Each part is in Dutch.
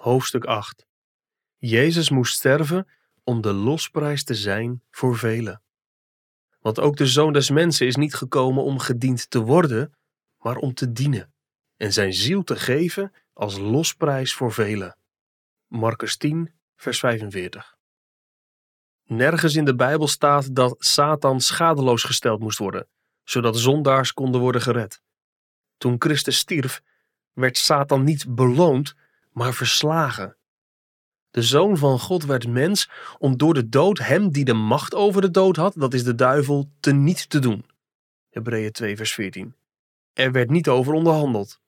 Hoofdstuk 8 Jezus moest sterven om de losprijs te zijn voor velen. Want ook de Zoon des Mensen is niet gekomen om gediend te worden, maar om te dienen en zijn ziel te geven als losprijs voor velen. Marcus 10, vers 45. Nergens in de Bijbel staat dat Satan schadeloos gesteld moest worden, zodat zondaars konden worden gered. Toen Christus stierf, werd Satan niet beloond, maar verslagen. De Zoon van God werd mens om door de dood hem die de macht over de dood had, dat is de duivel, te niet te doen. Hebreeën 2 vers 14. Er werd niet over onderhandeld.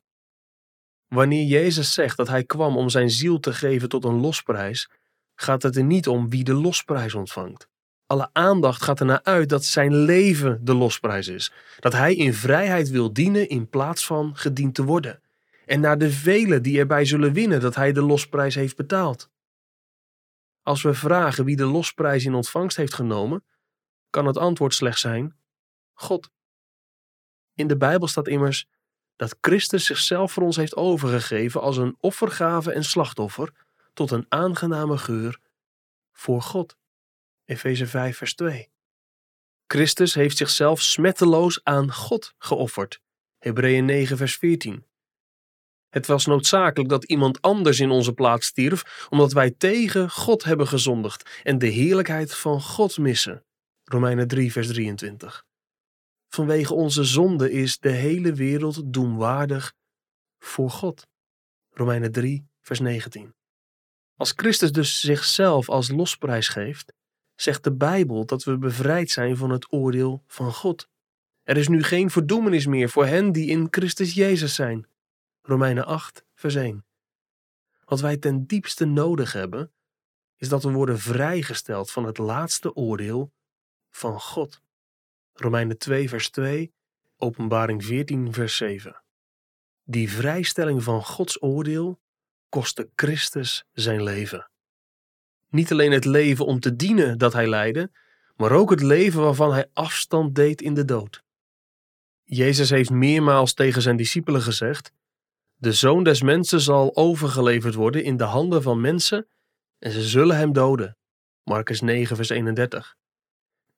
Wanneer Jezus zegt dat hij kwam om zijn ziel te geven tot een losprijs, gaat het er niet om wie de losprijs ontvangt. Alle aandacht gaat ernaar uit dat zijn leven de losprijs is. Dat hij in vrijheid wil dienen in plaats van gediend te worden. En naar de velen die erbij zullen winnen dat hij de losprijs heeft betaald. Als we vragen wie de losprijs in ontvangst heeft genomen, kan het antwoord slechts zijn: God. In de Bijbel staat immers dat Christus zichzelf voor ons heeft overgegeven als een offergave en slachtoffer tot een aangename geur voor God. Efeze 5, vers 2. Christus heeft zichzelf smetteloos aan God geofferd. Hebreeën 9, vers 14. Het was noodzakelijk dat iemand anders in onze plaats stierf, omdat wij tegen God hebben gezondigd en de heerlijkheid van God missen. Romeinen 3, vers 23. Vanwege onze zonde is de hele wereld doemwaardig voor God. Romeinen 3, vers 19. Als Christus dus zichzelf als losprijs geeft, zegt de Bijbel dat we bevrijd zijn van het oordeel van God. Er is nu geen verdoemenis meer voor hen die in Christus Jezus zijn. Romeinen 8, vers 1. Wat wij ten diepste nodig hebben, is dat we worden vrijgesteld van het laatste oordeel van God. Romeinen 2, vers 2, Openbaring 14, vers 7. Die vrijstelling van Gods oordeel kostte Christus zijn leven. Niet alleen het leven om te dienen dat hij leidde, maar ook het leven waarvan hij afstand deed in de dood. Jezus heeft meermaals tegen zijn discipelen gezegd: De zoon des mensen zal overgeleverd worden in de handen van mensen en ze zullen hem doden. Marcus 9, vers 31.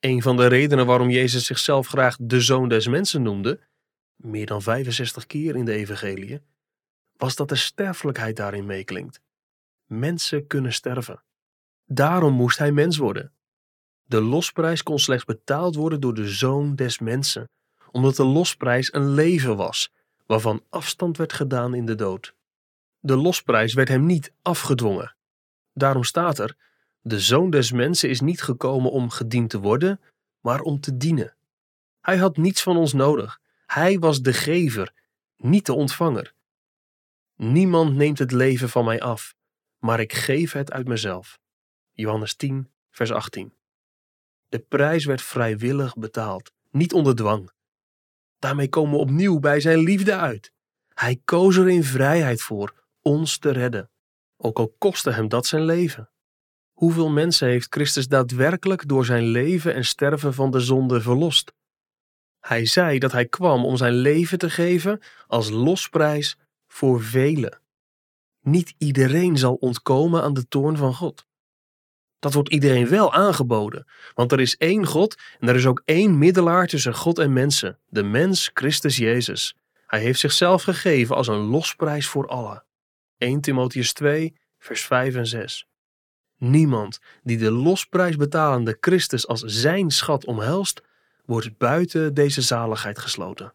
Een van de redenen waarom Jezus zichzelf graag de zoon des mensen noemde, meer dan 65 keer in de Evangelie, was dat de sterfelijkheid daarin meeklinkt. Mensen kunnen sterven. Daarom moest hij mens worden. De losprijs kon slechts betaald worden door de zoon des mensen, omdat de losprijs een leven was, waarvan afstand werd gedaan in de dood. De losprijs werd hem niet afgedwongen. Daarom staat er: De zoon des mensen is niet gekomen om gediend te worden, maar om te dienen. Hij had niets van ons nodig. Hij was de gever, niet de ontvanger. Niemand neemt het leven van mij af, maar ik geef het uit mezelf. Johannes 10, vers 18. De prijs werd vrijwillig betaald, niet onder dwang. Daarmee komen we opnieuw bij zijn liefde uit. Hij koos er in vrijheid voor ons te redden, ook al kostte hem dat zijn leven. Hoeveel mensen heeft Christus daadwerkelijk door zijn leven en sterven van de zonde verlost? Hij zei dat hij kwam om zijn leven te geven als losprijs voor velen. Niet iedereen zal ontkomen aan de toorn van God. Dat wordt iedereen wel aangeboden, want er is één God en er is ook één middelaar tussen God en mensen, de mens Christus Jezus. Hij heeft zichzelf gegeven als een losprijs voor allen. 1 Timotheus 2, vers 5 en 6. Niemand die de losprijs betalende Christus als zijn schat omhelst, wordt buiten deze zaligheid gesloten.